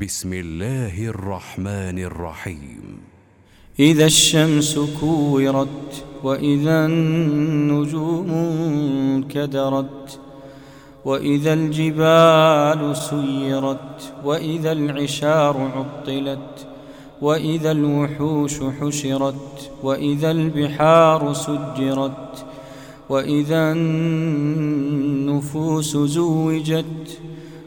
بسم الله الرحمن الرحيم. إذا الشمس كورت وإذا النجوم كدرت وإذا الجبال سيرت وإذا العشار عطلت وإذا الوحوش حشرت وإذا البحار سجرت وإذا النفوس زوجت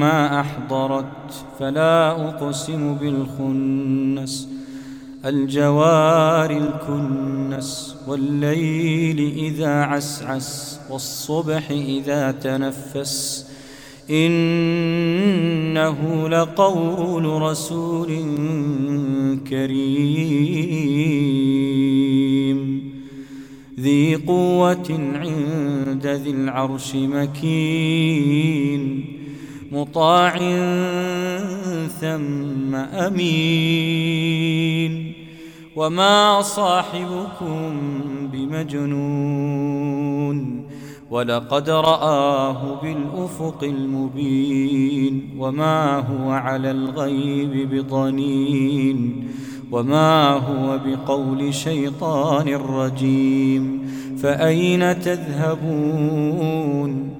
ما أحضرت فلا أقسم بالخنس. الجوار الكنس والليل إذا عسعس والصبح إذا تنفس. إنه لقول رسول كريم. ذي قوة عند ذي العرش مكين. مطاع ثم أمين. وما صاحبكم بمجنون. ولقد رآه بالأفق المبين. وما هو على الغيب بضنين. وما هو بقول شيطان رجيم. فأين تذهبون؟